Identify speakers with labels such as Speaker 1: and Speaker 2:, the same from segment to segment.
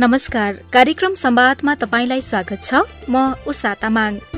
Speaker 1: नमस्कार। कार्यक्रम संवादमा तपाईँलाई स्वागत छ। म Usha Tamang.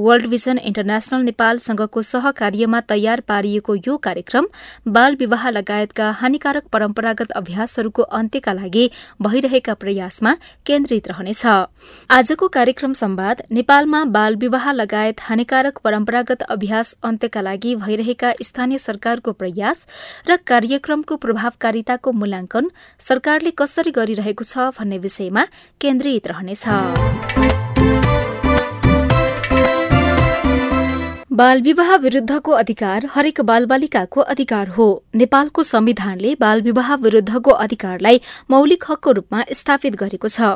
Speaker 1: World vision international नेपालसँगको सहकार्यमा तयार पारिएको यो कार्यक्रम बाल विवाह लगायतका हानिकारक परम्परागत अभ्यासहरूको अन्त्यका लागि भइरहेका प्रयासमा केन्द्रित रहनेछ। आजको कार्यक्रम संवाद नेपालमा बाल विवाह लगायत हानिकारक परम्परागत अभ्यास अन्त्यका लागि भइरहेका स्थानीय सरकारको प्रयास र कार्यक्रमको प्रभावकारिताको मूल्याङ्कन सरकारले कसरी गरिरहेको छ भन्ने विषयमा केन्द्रित रहनेछ। बाल विवाह विरूद्धको अधिकार हरेक बालबालिकाको अधिकार हो। नेपालको संविधानले बाल विवाह विरूद्धको अधिकारलाई मौलिक हकको रूपमा स्थापित गरेको छ।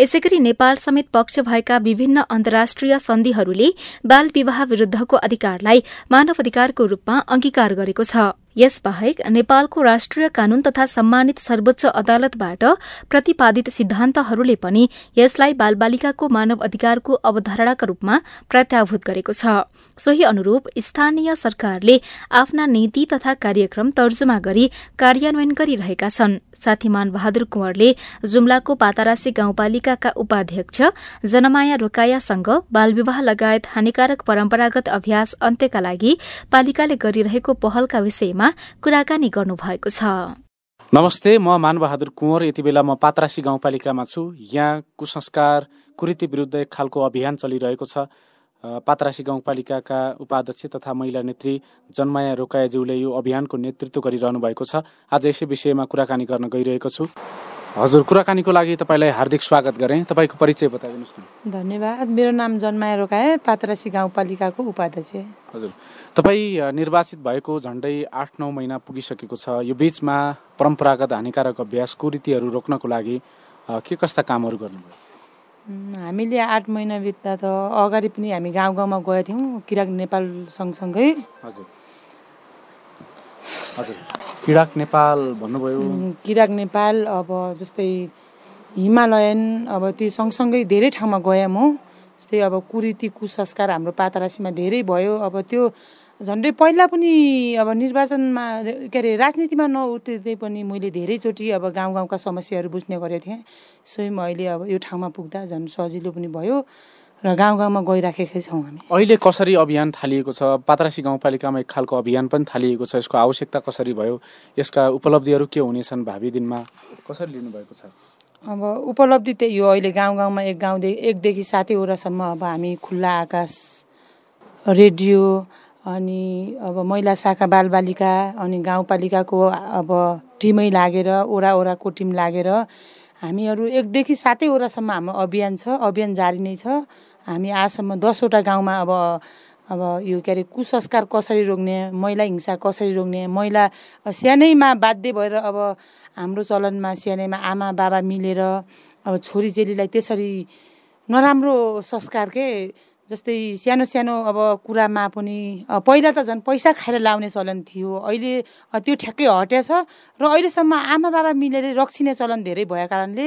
Speaker 1: यसै गरी नेपाल समेत पक्ष भएका विभिन्न अन्तर्राष्ट्रिय सन्धिहरूले बाल विवाह विरूद्धको अधिकारलाई मानव अधिकारको रूपमा अंगीकार गरेको छ। यसबाहेक नेपालको राष्ट्रिय कानून तथा सम्मानित सर्वोच्च अदालतबाट प्रतिपादित सिद्धान्तहरूले पनि यसलाई बालबालिकाको मानव अधिकारको अवधारणाका रूपमा प्रत्याभूत गरेको छ। सोही अनुरूप स्थानीय सरकारले आफ्ना नीति तथा कार्यक्रम तर्जुमा गरी कार्यान्वयन गरिरहेका छन्। साथीमान बहादुर कुंवरले जुम्लाको पातारासी गाउँपालिकाका उपाध्यक्ष जनमाया रोकायासँग बालविवाह लगायत हानिकारक परम्परागत अभ्यास अन्त्यका लागि पालिकाले गरिरहेको पहलका विषयमा विषयमा कुराकानी गर्नुभएको छ।
Speaker 2: नमस्ते म मानबहादुर कुँवर। यति बेला म पात्रासी गाउँपालिकामा छु। यहाँ कुसंस्कार कुरीति विरुद्ध एक खालको अभियान चलिरहेको छ। पात्रासी गाउँपालिकाका उपाध्यक्ष तथा महिला नेत्री जन्माया रोकायाज्यूले यो अभियानको नेतृत्व गरिरहनु भएको छ। आज यसै विषयमा कुराकानी गर्न गइरहेको छु। हजुर कुराकानीको लागि तपाईँलाई हार्दिक स्वागत गरेँ। तपाईँको परिचय बताइदिनुहोस्
Speaker 3: न। धन्यवाद। मेरो नाम जन्माया रोकाए पात्रासी गाउँपालिकाको उपाध्यक्ष।
Speaker 2: हजुर। तपाईँ निर्वाचित भएको झन्डै आठ नौ महिना पुगिसकेको छ। यो बिचमा परम्परागत हानिकारक अभ्यास कुरीतिहरू रोक्नको लागि के कस्ता कामहरू गर्नुभयो?
Speaker 3: हामीले आठ महिना बित्दा त अगाडि पनि हामी गाउँ गाउँमा गएका थियौँ किराक नेपाल सँगसँगै। हजुर।
Speaker 2: हजुर। किराक नेपाल भन्नुभयो।
Speaker 3: किराक नेपाल अब जस्तै हिमालयन अब ती सँगसँगै धेरै ठाउँमा गएँ म जस्तै अब कुरीति कुसंस्कार हाम्रो पातरासीमा धेरै भयो। अब त्यो झन्डै पहिला पनि अब निर्वाचनमा के अरे राजनीतिमा नउत्रिँदै पनि मैले धेरैचोटि अब गाउँ गाउँका समस्याहरू बुझ्ने गरेको थिएँ। स्वयं अहिले अब यो ठाउँमा पुग्दा झन् सजिलो पनि भयो। र गाउँ गाउँमा गइराखेकै छौँ हामी।
Speaker 2: अहिले कसरी अभियान थालिएको छ? पात्रासी गाउँपालिकामा एक खालको अभियान पनि थालिएको छ। यसको आवश्यकता कसरी भयो? यसका उपलब्धिहरू के हुनेछन् भावी दिनमा? कसरी लिनुभएको छ?
Speaker 3: अब उपलब्धि त्यही हो। अहिले गाउँ गाउँमा एक गाउँदेखि एकदेखि सातैवटासम्म अब हामी खुल्ला आकाश रेडियो अनि अब महिला शाखा बालबालिका अनि गाउँपालिकाको अब टिमै लागेर ओरा ओराको टिम लागेर हामीहरू एकदेखि सातैवटासम्म हाम्रो अभियान छ अभियान जारी नै छ। हामी आजसम्म दसवटा गाउँमा अब अब यो के अरे कुसंस्कार कसरी रोक्ने महिला हिंसा कसरी रोक्ने महिला सानैमा बाध्य भएर अब हाम्रो चलनमा सानैमा आमा बाबा मिलेर अब छोरी चेलीलाई त्यसरी नराम्रो संस्कार के जस्तै सानो सानो अब कुरामा पनि पहिला त झन् पैसा खाएर लाउने चलन थियो। अहिले त्यो ठ्याक्कै हटेछ र अहिलेसम्म आमा बाबा मिलेर रक्सिने चलन धेरै भएको कारणले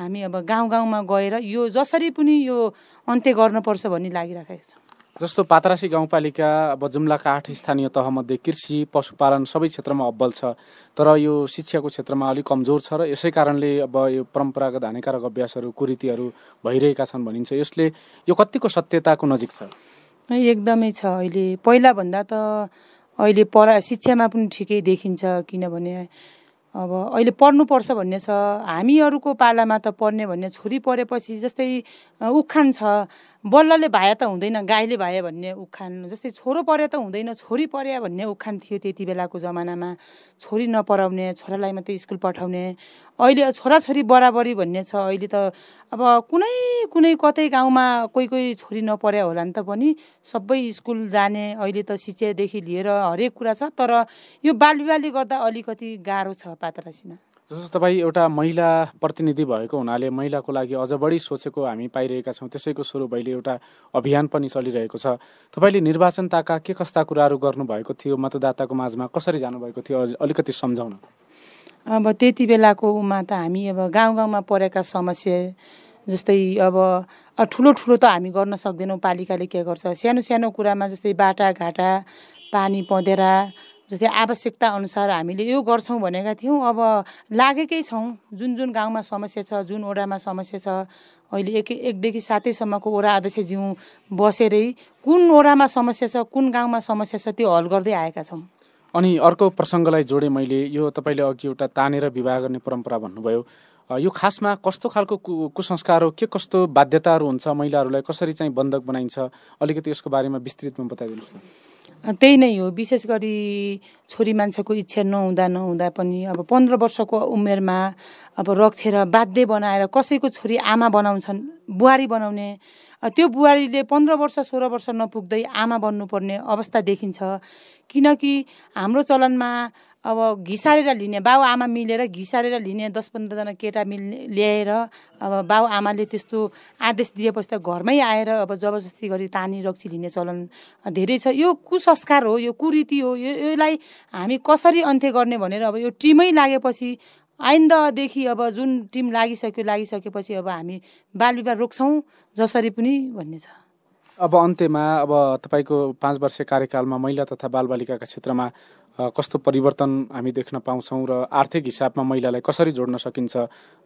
Speaker 3: हामी अब गाउँ गाउँमा गएर यो जसरी पनि यो अन्त्य गर्नुपर्छ भन्ने लागिराखेको छ।
Speaker 2: जस्तो पातरासी गाउँपालिका अब जुम्लाका आठ स्थानीय तहमध्ये कृषि पशुपालन सबै क्षेत्रमा अब्बल छ तर यो शिक्षाको क्षेत्रमा अलिक कमजोर छ र यसै कारणले अब यो परम्परागत हानिकारक अभ्यासहरू कुरीतिहरू भइरहेका छन् भनिन्छ। यसले यो कतिको सत्यताको नजिक छ?
Speaker 3: एकदमै छ। अहिले पहिलाभन्दा त अहिले पढा शिक्षामा पनि ठिकै देखिन्छ किनभने अब अहिले पढ्नुपर्छ भन्ने छ। हामीहरूको पालामा त पढ्ने भन्ने छोरी पढेपछि जस्तै उखान छ। बल्लले भाया त हुँदैन गाईले भाया भन्ने उखान। जस्तै छोरो पढे त हुँदैन छोरी पढ्या भन्ने उखान थियो त्यति बेलाको जमानामा। छोरी नपढाउने छोरालाई मात्रै स्कुल पठाउने। अहिले छोराछोरी बराबरी भन्ने छ। अहिले त अब कुनै कुनै कतै गाउँमा कोही कोही छोरी नपढ्या होला नि त पनि सबै स्कुल जाने अहिले त शिक्षादेखि लिएर हरेक कुरा छ। तर यो बालविवाहले गर्दा अलिकति गाह्रो छ पातरासीमा
Speaker 2: जस्तो तपाईँ एउटा महिला प्रतिनिधि भएको हुनाले महिलाको लागि अझ बढी सोचेको हामी पाइरहेका छौँ त्यसैको स्वरूप अहिले एउटा अभियान पनि चलिरहेको छ। तपाईँले निर्वाचनताका के कस्ता कुराहरू गर्नुभएको थियो मतदाताको माझमा कसरी जानुभएको थियो अलिकति सम्झाउन।
Speaker 3: अब त्यति बेलाको उमा त हामी अब गाउँ गाउँमा परेका समस्या जस्तै अब ठुलो ठुलो त हामी गर्न सक्दैनौँ पालिकाले के गर्छ? सानो सानो कुरामा जस्तै बाटाघाटा पानी पँधेरा जस्तै आवश्यकता अनुसार हामीले यो गर्छौँ भनेका थियौँ। अब लागेकै छौँ। जुन जुन गाउँमा समस्या छ जुन ओडामा समस्या छ अहिले एक एकदेखि सातैसम्मको ओडा अध्यक्षज्यू बसेरै कुन ओडामा समस्या छ कुन गाउँमा समस्या छ त्यो हल गर्दै आएका छौँ।
Speaker 2: अनि अर्को प्रसङ्गलाई जोडेँ मैले। यो तपाईँले अघि एउटा तानेर विवाह गर्ने परम्परा भन्नुभयो। यो खासमा कस्तो खालको कुसंस्कार हो? के कस्तो बाध्यताहरू हुन्छ महिलाहरूलाई? कसरी चाहिँ बन्धक बनाइन्छ? अलिकति यसको बारेमा विस्तृतमा बताइदिनुहोस्
Speaker 3: त्यही नै हो। विशेष गरी छोरी मान्छेको इच्छा नहुँदा नहुँदा पनि अब पन्ध्र वर्षको उमेरमा अब रक्षेर बाध्य बनाएर कसैको छोरी आमा बनाउँछन् बुहारी बनाउने त्यो बुहारीले पन्ध्र वर्ष सोह्र वर्ष नपुग्दै आमा बन्नुपर्ने अवस्था देखिन्छ। किनकि हाम्रो चलनमा अब घिसारेर लिने बाउ आमा मिलेर घिसारेर लिने दस पन्ध्रजना केटा मिल्ने ल्याएर अब बाउ आमाले त्यस्तो आदेश दिएपछि त घरमै आएर अब जबरजस्ती गरी तानी रक्सी लिने चलन धेरै छ। यो कुसंस्कार हो यो कुरीति हो यो यसलाई हामी कसरी अन्त्य गर्ने भनेर अब यो टिमै लागेपछि आइन्दादेखि अब जुन टिम लागिसक्यो लागिसकेपछि अब हामी बालविवाह रोक्छौँ जसरी पनि भन्ने छ।
Speaker 2: अब अन्त्यमा अब तपाईँको पाँच वर्ष कार्यकालमा महिला तथा बालबालिकाका क्षेत्रमा कस्तो परिवर्तन हामी देख्न पाउँछौँ र आर्थिक हिसाबमा महिलालाई कसरी जोड्न सकिन्छ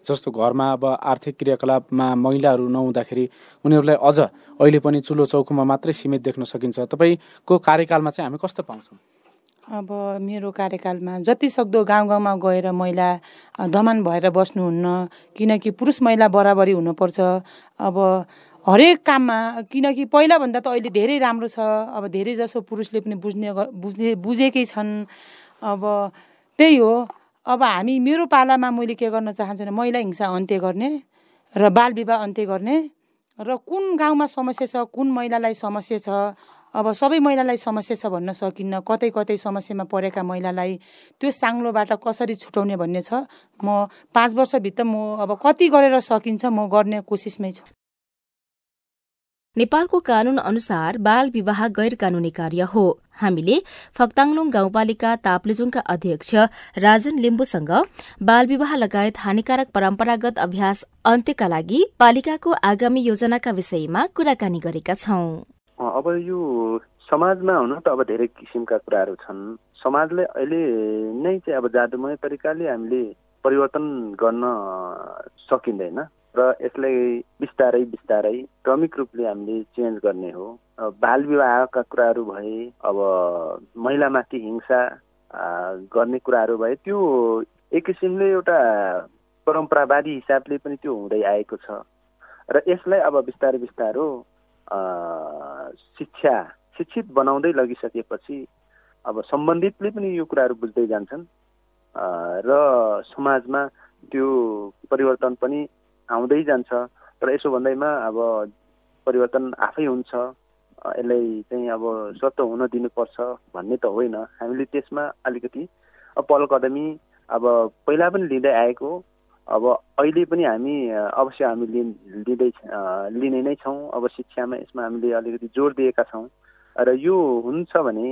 Speaker 2: जस्तो घरमा अब आर्थिक क्रियाकलापमा महिलाहरू नहुँदाखेरि उनीहरूलाई अझ अहिले पनि चुलो चौकोमा मात्रै सीमित देख्न सकिन्छ। तपाईँको कार्यकालमा चाहिँ हामी कस्तो पाउँछौँ?
Speaker 3: अब मेरो कार्यकालमा जति सक्दो गाउँ गाउँमा गएर महिला धमान भएर बस्नुहुन्न किनकि पुरुष महिला बराबरी हुनुपर्छ। अब हरेक काममा किनकि पहिलाभन्दा त अहिले धेरै राम्रो छ। अब धेरै जसो पुरुषले पनि बुझ्ने बुझ्ने बुझेकै छन्। अब त्यही हो। अब हामी मेरो पालामा मैले के गर्न चाहन्छु भने महिला हिंसा अन्त्य गर्ने र बाल विवाह अन्त्य गर्ने र कुन गाउँमा समस्या छ कुन महिलालाई समस्या छ अब सबै महिलालाई समस्या छ भन्न सकिन्न कतै कतै समस्यामा परेका महिलालाई त्यो साङ्लोबाट कसरी छुटाउने भन्ने छ म पाँच वर्षभित्र म अब कति गरेर सकिन्छ म गर्ने कोसिसमै छु।
Speaker 1: नेपालको कानून अनुसार बाल विवाह गैर कानूनी कार्य हो। हामीले फक्ताङलुङ गाउँपालिका ताप्लेजुङका अध्यक्ष राजन लिम्बुसँग बाल विवाह लगायत हानिकारक परम्परागत अभ्यास अन्त्यका लागि पालिकाको आगामी योजनाका विषयमा कुराकानी गरेका छौं।
Speaker 4: अब यो समाजमा हुन त अब धेरै किसिमका कुराहरू छन्। समाजले अहिले नै चाहिँ अब जादुमय तरिकाले हामीले परिवर्तन गर्न सकिँदैन। र यसलाई बिस्तारै बिस्तारै क्रमिक रूपले हामीले चेन्ज गर्ने हो। बाल विवाहका कुराहरू भए अब महिलामाथि हिंसा गर्ने कुराहरू भए त्यो एक किसिमले एउटा परम्परावादी हिसाबले पनि त्यो हुँदै आएको छ। र यसलाई अब बिस्तारै बिस्तारो शिक्षा शिक्षित बनाउँदै लगिसकेपछि अब सम्बन्धितले पनि यो कुराहरू बुझ्दै जान्छन्। र समाजमा त्यो परिवर्तन पनि आउँदै जान्छ। तर यसो भन्दैमा अब परिवर्तन आफै हुन्छ। यसलाई चाहिँ अब स्वत हुन दिनुपर्छ भन्ने त होइन। हामीले त्यसमा अलिकति पहल कदमी अब पहिला पनि लिँदै आएको। अब अहिले पनि हामी अवश्य हामी लिँदै लिने नै छौँ। अब शिक्षामा यसमा हामीले अलिकति जोड दिएका छौँ। र यो हुन्छ भने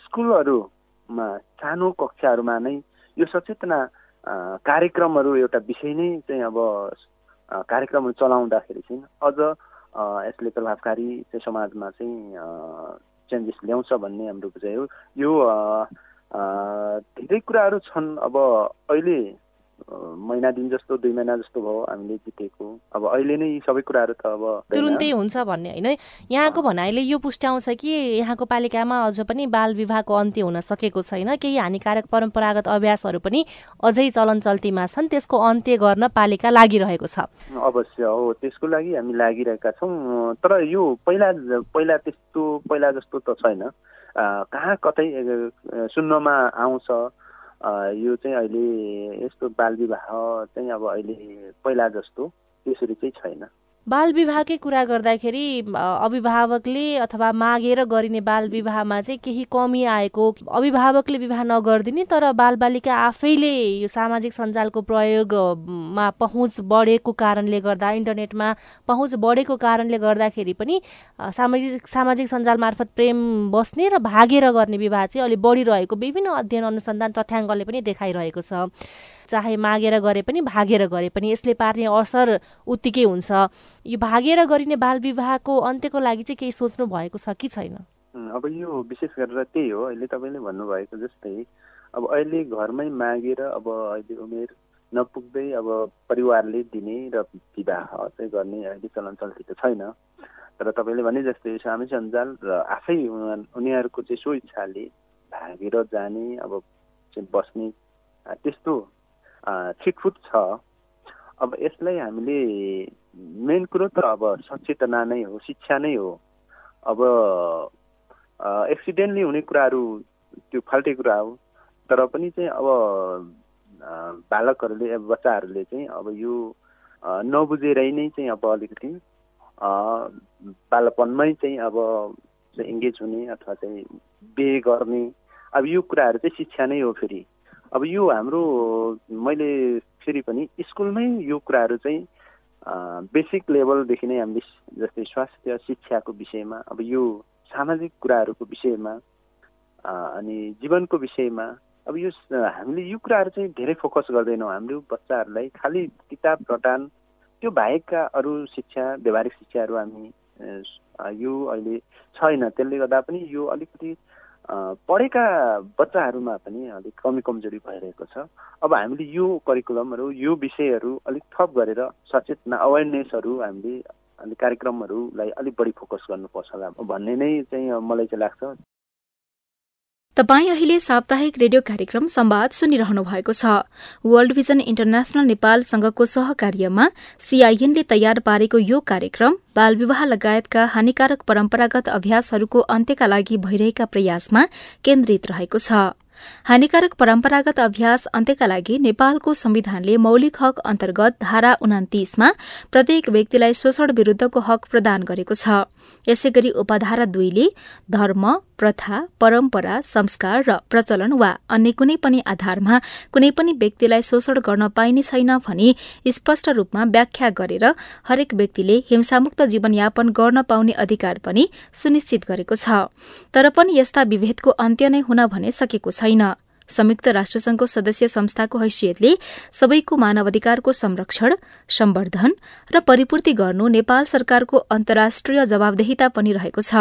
Speaker 4: स्कुलहरूमा सानो कक्षाहरूमा नै यो सचेतना कार्यक्रमहरू एउटा विषय नै चाहिँ अब कार्यक्रमहरू चलाउँदाखेरि चाहिँ अझ यसले प्रभावकारी चाहिँ समाजमा चाहिँ चेन्जेस ल्याउँछ भन्ने हाम्रो बुझाइ हो। यो धेरै कुराहरू छन् अब अहिले महिना दिन जस्तो दुई महिना जस्तो भयो हामीले जितेको। अब अहिले नै सबै कुराहरू त अब
Speaker 5: तुरुन्तै हुन्छ भन्ने होइन? यहाँको भनाइले यो पुष्ट्याउँछ कि यहाँको पालिकामा अझ पनि बाल विवाहको अन्त्य हुन सकेको छैन? केही हानिकारक परम्परागत अभ्यासहरू पनि अझै चलन चल्तीमा छन्। त्यसको अन्त्य गर्न पालिका लागिरहेको छ।
Speaker 4: अवश्य हो। त्यसको लागि हामी लागिरहेका छौँ। तर यो पहिला पहिला त्यस्तो पहिला जस्तो त छैन। कहाँ कतै सुन्नमा आउँछ। यो चाहिँ अहिले यस्तो बाल विवाह चाहिँ अब अहिले पहिला जस्तो त्यसरी चाहिँ छैन।
Speaker 5: बाल विवाहकै कुरा गर्दाखेरि अभिभावकले अथवा मागेर गरिने बाल विवाहमा चाहिँ केही कमी आएको अभिभावकले विवाह नगरिदिने तर बालबालिका आफैले यो सामाजिक सञ्जालको प्रयोगमा पहुँच बढेको कारणले गर्दा इन्टरनेटमा पहुँच बढेको कारणले गर्दाखेरि पनि सामाजिक सामाजिक सञ्जाल मार्फत प्रेम बस्ने र भागेर गर्ने विवाह चाहिँ अलिक बढिरहेको विभिन्न अध्ययन अनुसन्धान तथ्याङ्कले पनि देखाइरहेको छ। चाहे मागेर गरे पनि भागेर गरे पनि यसले पार्ने असर उत्तिकै हुन्छ। यो भागेर गरिने बाल विवाहको अन्त्यको लागि चाहिँ केही सोच्नु भएको छ कि छैन?
Speaker 4: अब यो विशेष गरेर त्यही हो। अहिले तपाईँले भन्नुभएको जस्तै अब अहिले घरमै मागेर अब अहिले उमेर नपुग्दै अब परिवारले दिने र विवाह चाहिँ गर्ने अहिले चलन चल्ती छैन। तर तपाईँले भने जस्तै सामाजिक सञ्जाल र आफै उनीहरूको चाहिँ सो इच्छाले भागेर जाने अब बस्ने त्यस्तो छिटफुट छ। अब यसलाई हामीले मेन कुरो त अब सचेतना नै हो शिक्षा नै हो। अब एक्सिडेन्टली हुने कुराहरू त्यो फाल्टे कुरा हो। तर पनि चाहिँ अब बालकहरूले बच्चाहरूले चाहिँ अब यो नबुझेरै नै चाहिँ अब अलिकति बालपनमै चाहिँ अब इङ्गेज हुने अथवा चाहिँ बे गर्ने। अब यो कुराहरू चाहिँ शिक्षा नै हो फेरि। अब यो हाम्रो मैले फेरि पनि स्कुलमै यो कुराहरू चाहिँ बेसिक लेभलदेखि नै हामीले जस्तै स्वास्थ्य शिक्षाको विषयमा अब यो सामाजिक कुराहरूको विषयमा अनि जीवनको विषयमा अब यो हामीले यो कुराहरू चाहिँ धेरै फोकस गर्दैनौँ। हाम्रो बच्चाहरूलाई खालि किताब रटान त्यो बाहेकका अरू शिक्षा व्यवहारिक शिक्षाहरू हामी यो अहिले छैन। त्यसले गर्दा पनि यो अलिकति पढेका बच्चाहरूमा पनि अलिक कमी कमजोरी भइरहेको छ। अब हामीले यो करिकुलमहरू यो विषयहरू अलिक थप गरेर सचेतना अवेरनेसहरू हामीले अलिक कार्यक्रमहरूलाई अलिक बढी फोकस गर्नुपर्छ होला भन्ने नै चाहिँ मलाई चाहिँ लाग्छ।
Speaker 1: तपाई अहिले साप्ताहिक रेडियो कार्यक्रम संवाद सुनिरहनु भएको छ। वर्ल्ड भिजन इन्टरनेशनल नेपालसँगको सहकार्यमा सीआईएनले तयार पारेको यो कार्यक्रम बाल विवाह लगायतका हानिकारक परम्परागत अभ्यासहरूको अन्त्यका लागि भइरहेका प्रयासमा केन्द्रित रहेको छ। हानिकारक परम्परागत अभ्यास अन्त्यका लागि नेपालको संविधानले मौलिक हक अन्तर्गत धारा उनातिसमा प्रत्येक व्यक्तिलाई शोषण विरूद्धको हक प्रदान गरेको छ। यसै गरी उपधारा दुईले धर्म प्रथा परम्परा संस्कार र प्रचलन वा अन्य कुनै पनि आधारमा कुनै पनि व्यक्तिलाई शोषण गर्न पाइने छैन भनी स्पष्ट रूपमा व्याख्या गरेर हरेक व्यक्तिले हिंसामुक्त जीवनयापन गर्न पाउने अधिकार पनि सुनिश्चित गरेको छ। तर पनि यस्ता विभेदको अन्त्य नै हुन भने सकेको छैन। संयुक्त राष्ट्रसंघको सदस्य संस्थाको हैसियतले सबैको मानवाधिकारको संरक्षण सम्वर्धन र परिपूर्ति गर्नु नेपाल सरकारको अन्तर्राष्ट्रिय जवाबदेहिता पनि रहेको छ।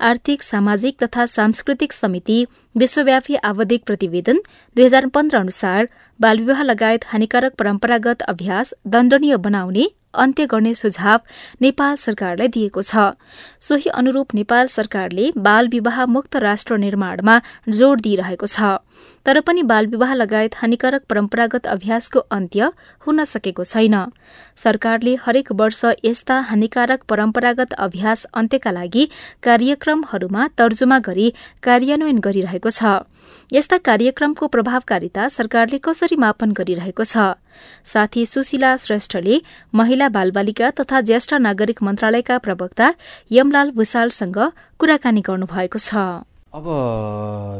Speaker 1: आर्थिक सामाजिक तथा सांस्कृतिक समिति विश्वव्यापी आवधिक प्रतिवेदन दुई हजार पन्ध्र अनुसार बालविवाह लगायत हानिकारक परम्परागत अभ्यास दण्डनीय बनाउने अन्त्य गर्ने सुझाव नेपाल सरकारलाई दिएको छ। सोही अनुरूप नेपाल सरकारले बाल विवाह मुक्त राष्ट्र निर्माणमा जोड़ दिइरहेको छ। तर पनि बाल विवाह लगायत हानिकारक परम्परागत अभ्यासको अन्त्य हुन सकेको छैन। सरकारले हरेक वर्ष यस्ता हानिकारक परम्परागत अभ्यास अन्त्यका लागि कार्यक्रमहरूमा तर्जुमा गरी कार्यान्वयन गरिरहेको छ। यस्ता कार्यक्रमको प्रभावकारिता सरकारले कसरी मापन गरिरहेको छ? साथी सुशीला श्रेष्ठले महिला बालबालिका तथा ज्येष्ठ नागरिक मन्त्रालयका प्रवक्ता यमलाल भूषालसँग कुराकानी गर्नुभएको छ।
Speaker 6: अब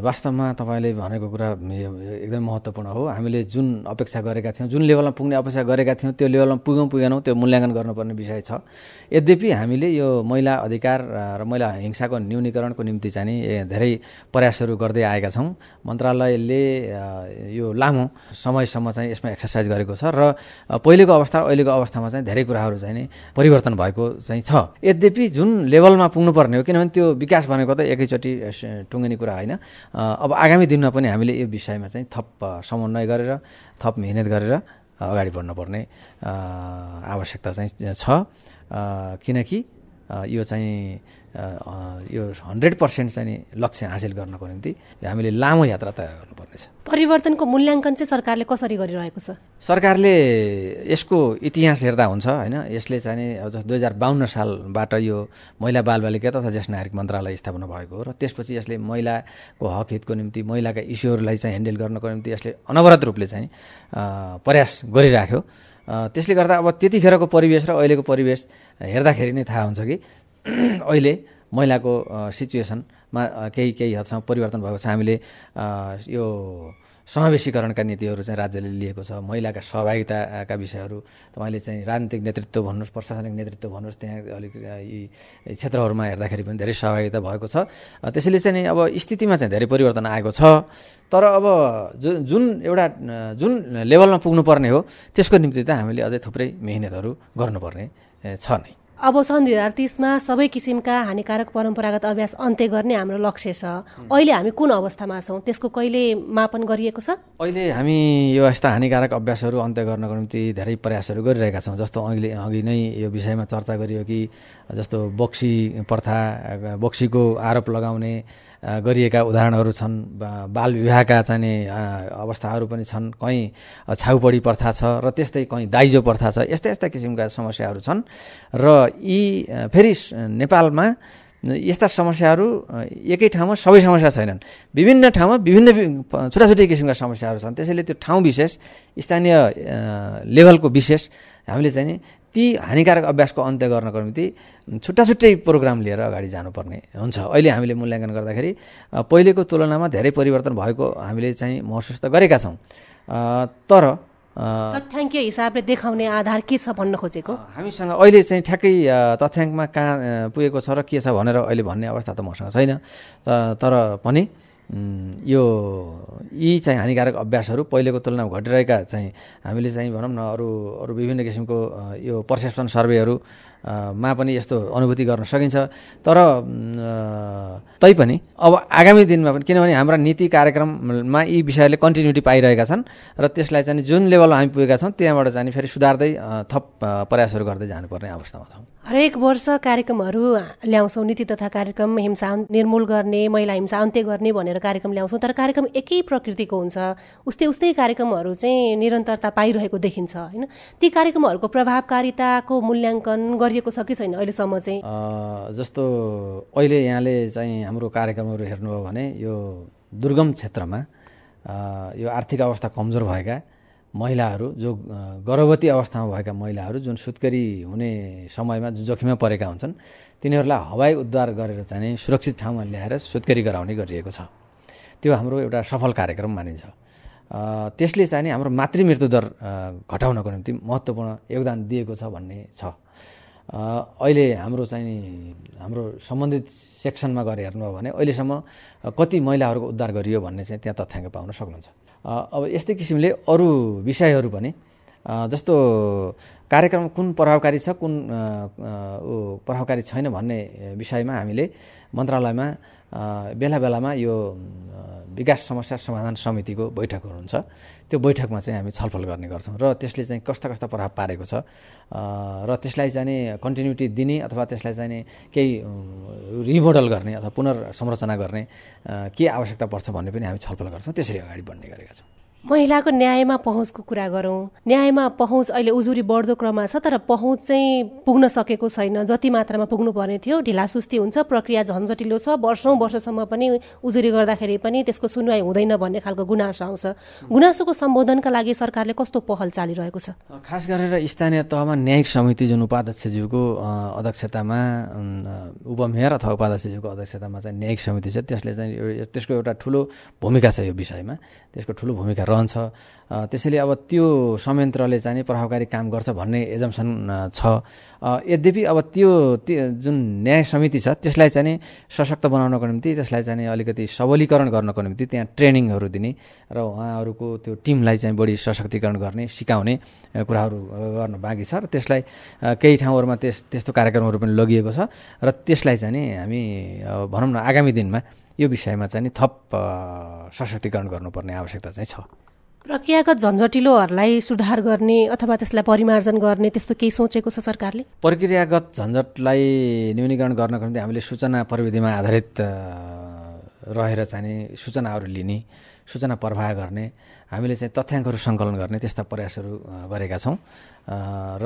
Speaker 6: वास्तवमा तपाईँले भनेको कुरा एकदमै महत्त्वपूर्ण हो। हामीले जुन अपेक्षा गरेका थियौँ जुन लेभलमा पुग्ने अपेक्षा गरेका थियौँ त्यो लेभलमा पुग्यौँ पुगेनौँ त्यो मूल्याङ्कन गर्नुपर्ने विषय छ। यद्यपि हामीले यो महिला अधिकार र महिला हिंसाको न्यूनीकरणको निम्ति चाहिँ धेरै प्रयासहरू गर्दै आएका छौँ। मन्त्रालयले यो लामो समयसम्म चाहिँ यसमा एक्सर्साइज गरेको छ र पहिलेको अवस्था अहिलेको अवस्थामा चाहिँ धेरै कुराहरू चाहिँ परिवर्तन भएको चाहिँ छ। यद्यपि जुन लेभलमा पुग्नुपर्ने हो किनभने त्यो विकास भनेको त एकैचोटि टुङ्गिने कुरा होइन। अब आगामी दिनमा पनि हामीले यो विषयमा चाहिँ थप समन्वय गरेर थप मिहिनेत गरेर अगाडि बढ्नुपर्ने आवश्यकता चाहिँ छ। किनकि यो चाहिँ यो हन्ड्रेड पर्सेन्ट चाहिँ लक्ष्य हासिल गर्नको निम्ति हामीले लामो यात्रा तय गर्नुपर्नेछ।
Speaker 5: परिवर्तनको मूल्याङ्कन चाहिँ सरकारले कसरी गरिरहेको छ?
Speaker 6: सरकारले यसको इतिहास हेर्दा हुन्छ होइन? यसले चाहिँ अब जस्तो दुई हजार बाहन्न सालबाट यो महिला बालबालिका तथा ज्येष्ठ नागरिक मन्त्रालय स्थापना भएको हो र त्यसपछि यसले महिलाको हक हितको निम्ति महिलाका इस्युहरूलाई चाहिँ ह्यान्डल गर्नको निम्ति यसले अनवरत रूपले चाहिँ प्रयास गरिराख्यो। त्यसले गर्दा अब त्यतिखेरको परिवेश र अहिलेको परिवेश हेर्दाखेरि नै थाहा हुन्छ कि अहिले महिलाको सिचुएसनमा केही केही हदसम्म परिवर्तन भएको छ। हामीले यो समावेशीकरणका नीतिहरू चाहिँ राज्यले लिएको छ। महिलाका सहभागिताका विषयहरू तपाईँले चाहिँ राजनीतिक नेतृत्व भन्नुहोस् प्रशासनिक नेतृत्व भन्नुहोस् त्यहाँ अलिक यी क्षेत्रहरूमा हेर्दाखेरि पनि धेरै सहभागिता भएको छ। त्यसैले चाहिँ अब स्थितिमा चाहिँ धेरै परिवर्तन आएको छ। तर अब जुन जुन एउटा जुन लेभलमा पुग्नुपर्ने हो त्यसको निम्ति त हामीले अझै थुप्रै मेहनतहरू गर्नुपर्ने छ नै।
Speaker 5: अब सन् दुई हजार तिसमा सबै किसिमका हानिकारक परम्परागत अभ्यास अन्त्य गर्ने हाम्रो लक्ष्य छ। अहिले हामी कुन अवस्थामा छौँ? त्यसको कहिले मापन गरिएको छ?
Speaker 6: अहिले हामी यो यस्ता हानिकारक अभ्यासहरू अन्त्य गर्नको निम्ति धेरै प्रयासहरू गरिरहेका छौँ। जस्तो अहिले अघि नै यो विषयमा चर्चा गरियो कि जस्तो बक्सी प्रथा बक्सीको आरोप लगाउने गरिएका उदाहरणहरू छन् बाल विवाहका चाहिँ अवस्थाहरू पनि छन् कहीँ छाउपडी प्रथा छ र त्यस्तै कहीँ दाइजो प्रथा छ यस्ता यस्ता किसिमका समस्याहरू छन्। र यी फेरि नेपालमा यस्ता समस्याहरू एकै ठाउँमा सबै समस्या छैनन्। विभिन्न ठाउँमा विभिन्न छुट्टा किसिमका समस्याहरू छन्। त्यसैले त्यो ठाउँ विशेष स्थानीय लेभलको विशेष हामीले चाहिँ ती हानिकारक अभ्यासको अन्त्य गर्नको निम्ति छुट्टा छुट्टै प्रोग्राम लिएर अगाडि जानुपर्ने हुन्छ। अहिले हामीले मूल्याङ्कन गर्दाखेरि पहिलेको तुलनामा धेरै परिवर्तन भएको हामीले चाहिँ महसुस त गरेका छौँ। तर
Speaker 5: तथ्याङ्कीय हिसाबले देखाउने आधार के छ भन्न खोजेको?
Speaker 6: हामीसँग अहिले चाहिँ ठ्याक्कै तथ्याङ्कमा कहाँ पुगेको छ र के छ भनेर अहिले भन्ने अवस्था त मसँग छैन। तर पनि यो यी चाहिँ हानिकारक अभ्यासहरू पहिलेको तुलनामा घटिरहेका चाहिँ हामीले चाहिँ भनौँ न अरू अरू विभिन्न किसिमको यो पर्सेप्सन सर्वेहरू मा पनि यस्तो अनुभूति गर्न सकिन्छ। तर तैपनि अब आगामी दिनमा पनि किनभने हाम्रा नीति कार्यक्रममा यी विषयले कन्टिन्युटी पाइरहेका छन् र त्यसलाई चाहिँ जुन लेभलमा हामी पुगेका छौँ त्यहाँबाट चाहिँ फेरि सुधार्दै थप प्रयासहरू गर्दै जानुपर्ने अवस्थामा छौँ।
Speaker 5: हरेक वर्ष कार्यक्रमहरू ल्याउँछौँ नीति तथा कार्यक्रम हिंसा निर्मूल गर्ने महिला हिंसा अन्त्य गर्ने भनेर कार्यक्रम ल्याउँछौँ तर कार्यक्रम एकै प्रकृतिको हुन्छ। उस्तै उस्तै कार्यक्रमहरू चाहिँ निरन्तरता पाइरहेको देखिन्छ होइन? ती कार्यक्रमहरूको प्रभावकारिताको मूल्याङ्कन गरिएको छ कि छैन? अहिलेसम्म चाहिँ।
Speaker 6: जस्तो अहिले यहाँले चाहिँ हाम्रो कार्यक्रमहरू हेर्नुभयो भने यो दुर्गम क्षेत्रमा यो आर्थिक अवस्था कमजोर भएका महिलाहरू जो गर्भवती अवस्थामा भएका महिलाहरू जुन सुत्केरी हुने समयमा जोखिममा परेका हुन्छन् तिनीहरूलाई हवाई उद्धार गरेर चाहिँ सुरक्षित ठाउँमा ल्याएर सुत्केरी गराउने गरिएको छ। त्यो हाम्रो एउटा सफल कार्यक्रम मानिन्छ। त्यसले चाहिँ हाम्रो मातृ मृत्युदर घटाउनको निम्ति महत्त्वपूर्ण योगदान दिएको छ भन्ने छ। अहिले हाम्रो चाहिँ हाम्रो सम्बन्धित सेक्सनमा गएर हेर्नुभयो भने अहिलेसम्म कति महिलाहरूको उद्धार गरियो भन्ने चाहिँ त्यहाँ तथ्याङ्क पाउन सक्नुहुन्छ। अब यस्तै किसिमले अरू विषयहरू पनि जस्तो कार्यक्रम कुन प्रभावकारी छ कुन प्रभावकारी छैन भन्ने विषयमा हामीले मन्त्रालयमा बेला बेलामा यो विकास समस्या समाधान समितिको बैठकहरू हुन्छ त्यो बैठकमा चाहिँ हामी छलफल गर्ने गर्छौँ र त्यसले चाहिँ कस्ता कस्ता प्रभाव पारेको छ। र त्यसलाई चाहिँ कन्टिन्युटी दिने अथवा त्यसलाई चाहिँ केही रिमोडल गर्ने अथवा पुनर्संरचना गर्ने के आवश्यकता पर्छ भन्ने पनि हामी छलफल गर्छौँ। त्यसरी अगाडि बढ्ने गरेका छौँ।
Speaker 5: महिलाको न्यायमा पहुँचको कुरा गरौँ। न्यायमा पहुँच अहिले उजुरी बढ्दो क्रममा छ तर पहुँच चाहिँ पुग्न सकेको छैन। जति मात्रामा पुग्नु पर्ने थियो ढिलासुस्ती हुन्छ प्रक्रिया झन्झटिलो छ वर्षौँ वर्षसम्म पनि उजुरी गर्दाखेरि पनि त्यसको सुनवाई हुँदैन भन्ने खालको गुनासो आउँछ। गुनासोको सम्बोधनका लागि सरकारले कस्तो पहल चालिरहेको छ?
Speaker 6: खास गरेर स्थानीय तहमा न्यायिक समिति जुन उपाध्यक्षज्यूको अध्यक्षतामा उपमेयर अथवा उपाध्यक्षज्यूको अध्यक्षतामा चाहिँ न्यायिक समिति छ त्यसले चाहिँ त्यसको एउटा ठुलो भूमिका छ यो विषयमा। त्यसको ठुलो भूमिका रहन्छ। त्यसैले अब त्यो संयन्त्रले चाहिँ प्रभावकारी काम गर्छ भन्ने एजम्सन छ। यद्यपि अब त्यो जुन न्याय समिति छ त्यसलाई चाहिँ सशक्त बनाउनको निम्ति त्यसलाई चाहिँ अलिकति सबलीकरण गर्नको निम्ति त्यहाँ ट्रेनिङहरू दिने र उहाँहरूको त्यो टिमलाई चाहिँ बढी सशक्तिकरण गर्ने सिकाउने कुराहरू गर्न बाँकी छ र त्यसलाई केही ठाउँहरूमा त्यस त्यस्तो कार्यक्रमहरू पनि लगिएको छ र त्यसलाई चाहिँ हामी भनौँ न आगामी दिनमा यो विषयमा चाहिँ थप सशक्तिकरण गर्नुपर्ने आवश्यकता चाहिँ छ।
Speaker 5: प्रक्रियागत झन्झटिलोहरूलाई सुधार गर्ने अथवा त्यसलाई परिमार्जन गर्ने त्यस्तो केही सोचेको छ सरकारले?
Speaker 6: प्रक्रियागत झन्झटलाई न्यूनीकरण गर्नको निम्ति हामीले सूचना प्रविधिमा आधारित रहेर चाहिँ सूचनाहरू लिने सूचना प्रवाह गर्ने हामीले चाहिँ तथ्याङ्कहरू सङ्कलन गर्ने त्यस्ता प्रयासहरू गरेका छौँ। र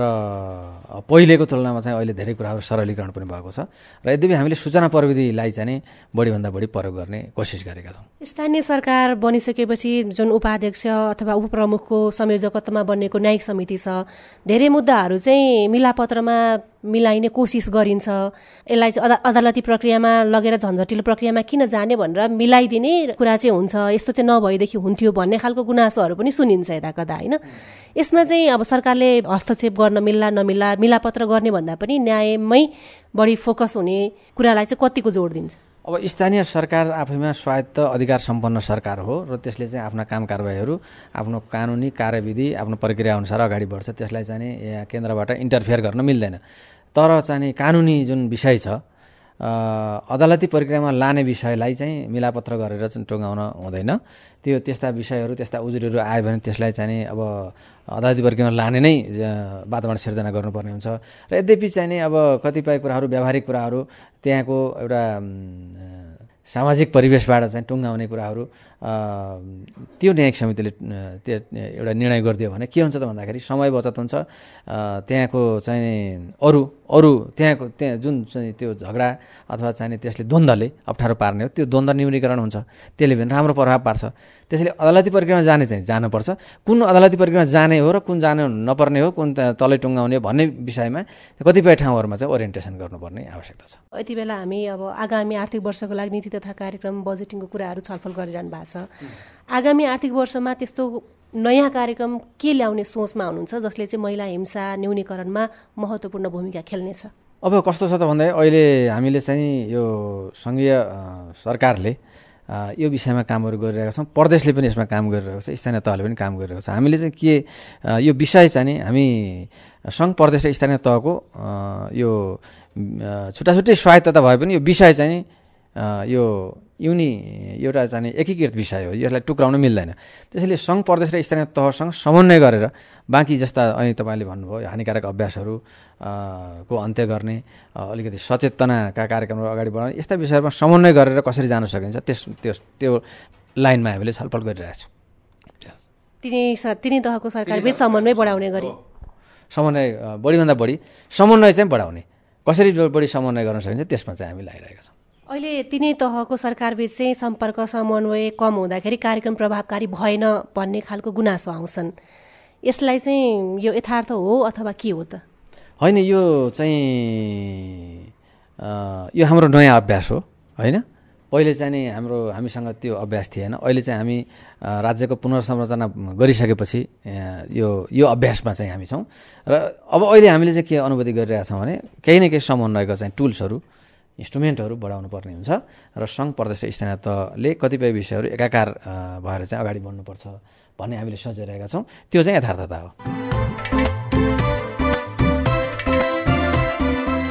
Speaker 6: पहिलेको तुलनामा चाहिँ अहिले धेरै कुराहरू सरलीकरण पनि भएको छ। र यद्यपि हामीले सूचना प्रविधिलाई चाहिँ बढीभन्दा बढी प्रयोग गर्ने कोसिस गरेका छौँ।
Speaker 5: स्थानीय सरकार बनिसकेपछि जुन उपाध्यक्ष अथवा उपप्रमुखको संयोजकत्वमा बनेको न्यायिक समिति छ धेरै मुद्दाहरू चाहिँ मिलापत्रमा मिलाइने कोसिस गरिन्छ। यसलाई चाहिँ अदा अदालती प्रक्रियामा लगेर झन्झटिलो प्रक्रियामा किन जाने भनेर मिलाइदिने कुरा चाहिँ हुन्छ। यस्तो चाहिँ नभएदेखि हुन्थ्यो भन्ने खालको गुनासोहरू पनि सुनिन्छ यता कता होइन? यसमा चाहिँ अब सरकारले हस्तक्षेप गर्न मिल्ला नमिल्ला मिलापत्र गर्ने भन्दा पनि न्यायमै बढी फोकस हुने कुरालाई चाहिँ कतिको जोड दिन्छ?
Speaker 6: अब स्थानीय सरकार आफैमा स्वायत्त अधिकार सम्पन्न सरकार हो र त्यसले चाहिँ आफ्ना काम कारवाहीहरू आफ्नो कानुनी कार्यविधि आफ्नो प्रक्रिया अनुसार अगाडि बढ्छ त्यसलाई चाहिँ यहाँ केन्द्रबाट इन्टरफेयर गर्न मिल्दैन। तर चाहिँ कानुनी जुन विषय छ अदालती प्रक्रियामा लाने विषयलाई चाहिँ मिलापत्र गरेर चाहिँ टोङ्गाउन हुँदैन। त्यो त्यस्ता विषयहरू त्यस्ता उजुरीहरू आयो भने त्यसलाई चाहिँ अब अदालती प्रक्रियामा लाने नै वातावरण सिर्जना गर्नुपर्ने हुन्छ। र यद्यपि चाहिँ नि अब कतिपय कुराहरू व्यावहारिक कुराहरू त्यहाँको एउटा सामाजिक परिवेशबाट चाहिँ टुङ्गाउने कुराहरू त्यो न्यायिक समितिले त्यो एउटा निर्णय गरिदियो भने के हुन्छ त भन्दाखेरि समय बचत हुन्छ। त्यहाँको चाहिँ अरू अरू त्यहाँको त्यहाँ जुन चाहिँ त्यो झगडा अथवा चाहिँ त्यसले द्वन्द्वले अप्ठ्यारो पार्ने हो त्यो द्वन्द्व न्यूनीकरण हुन्छ। त्यसले पनि राम्रो प्रभाव पार्छ। त्यसैले अदालती प्रक्रियामा जाने चाहिँ जानुपर्छ। कुन अदालती प्रक्रियामा जाने हो र कुन जानु नपर्ने हो कुन तलै टुङ्गाउने भन्ने विषयमा कतिपय ठाउँहरूमा चाहिँ ओरिएन्टेसन गर्नुपर्ने आवश्यकता छ।
Speaker 5: यति बेला हामी अब आगामी आर्थिक वर्षको लागि नीति तथा कार्यक्रम बजेटिङको कुराहरू छलफल गरिरहनु भएको छ। आगामी आर्थिक वर्षमा त्यस्तो नयाँ कार्यक्रम के ल्याउने सोचमा हुनुहुन्छ जसले चाहिँ महिला हिंसा न्यूनीकरणमा महत्त्वपूर्ण भूमिका खेल्नेछ?
Speaker 6: अब कस्तो छ त भन्दा अहिले हामीले चाहिँ यो सङ्घीय सरकारले यो विषयमा कामहरू गरिरहेका छौँ। प्रदेशले पनि यसमा काम गरिरहेको छ। स्थानीय तहले पनि काम गरिरहेको छ। हामीले चाहिँ के यो विषय चाहिँ नि हामी सङ्घ प्रदेश र स्थानीय तहको यो छुट्टा छुट्टै स्वायत्तता भए पनि यो विषय चाहिँ यो युनि एउटा चाहिँ एकीकृत विषय हो यसलाई टुक्राउन मिल्दैन। त्यसैले सङ्घ प्रदेश र स्थानीय तहसँग समन्वय गरेर बाँकी जस्ता अनि तपाईँले भन्नुभयो हानिकारक अभ्यासहरू को अन्त्य गर्ने अलिकति सचेतनाका कार्यक्रमहरू अगाडि बढाउने यस्ता विषयहरूमा समन्वय गरेर कसरी जान सकिन्छ त्यस त्यस त्यो लाइनमा हामीले छलफल गरिरहेका छौँ।
Speaker 5: तिनी तिनी तहको सरकारबिच समन्वय बढाउने गरी।
Speaker 6: समन्वय बढीभन्दा बढी समन्वय चाहिँ बढाउने। कसरी बढी समन्वय गर्न सकिन्छ त्यसमा चाहिँ हामी लागिरहेका छौँ।
Speaker 5: अहिले तिनै तहको सरकारबीच चाहिँ सम्पर्क समन्वय कम हुँदाखेरि कार्यक्रम प्रभावकारी भएन भन्ने खालको गुनासो आउँछन्। यसलाई चाहिँ यो यथार्थ हो अथवा के हो त?
Speaker 6: होइन यो चाहिँ यो हाम्रो नयाँ अभ्यास हो होइन? पहिले चाहिँ नि हाम्रो हामीसँग त्यो अभ्यास थिएन। अहिले चाहिँ हामी राज्यको पुनर्संरचना गरिसकेपछि यो यो अभ्यासमा चाहिँ हामी छौँ। र अब अहिले हामीले चाहिँ के अनुभूति गरिरहेका छौँ भने केही न केही समन्वयको चाहिँ टुल्सहरू इन्स्ट्रुमेन्टहरू बढाउनु पर्ने हुन्छ र सङ्घ प्रदेश स्थानीय तहले कतिपय विषयहरू एकाकार भएर चाहिँ अगाडि बढ्नुपर्छ भन्ने हामीले सोचिरहेका छौँ। त्यो चाहिँ यथार्थता हो।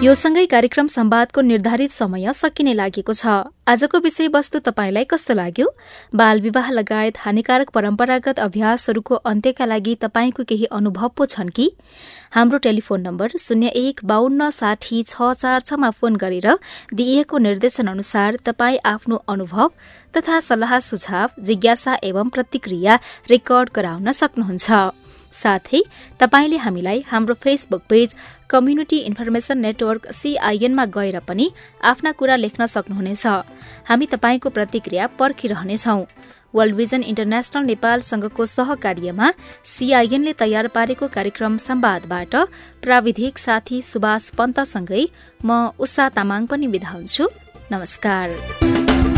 Speaker 1: यो सँगै कार्यक्रम सम्वादको निर्धारित समय सकिने लागेको छ। आजको विषयवस्तु तपाईँलाई कस्तो लाग्यो? बाल विवाह लगायत हानिकारक परम्परागत अभ्यासहरूको अन्त्यका लागि तपाईँको केही अनुभव पो छन् कि? हाम्रो टेलिफोन नम्बर शून्य एक बाहन्न साठी छ चार छमा फोन गरेर दिइएको निर्देशन अनुसार तपाईँ आफ्नो अनुभव तथा सल्लाह सुझाव जिज्ञासा एवं प्रतिक्रिया रेकर्ड गराउन सक्नुहुन्छ। साथै तपाईँले हामीलाई हाम्रो Facebook page community information network सीआईएनमा गएर पनि आफ्ना कुरा लेख्न सक्नुहुनेछ। हामी तपाईँको प्रतिक्रिया पर्खिरहनेछौ। वर्ल्ड भिजन इन्टरनेशनल नेपालसँगको सहकार्यमा सीआईएनले तयार पारेको कार्यक्रम संवादबाट प्राविधिक साथी सुभाष पन्तसँगै म उषा तामाङ पनि विदा हुन्छु। नमस्कार।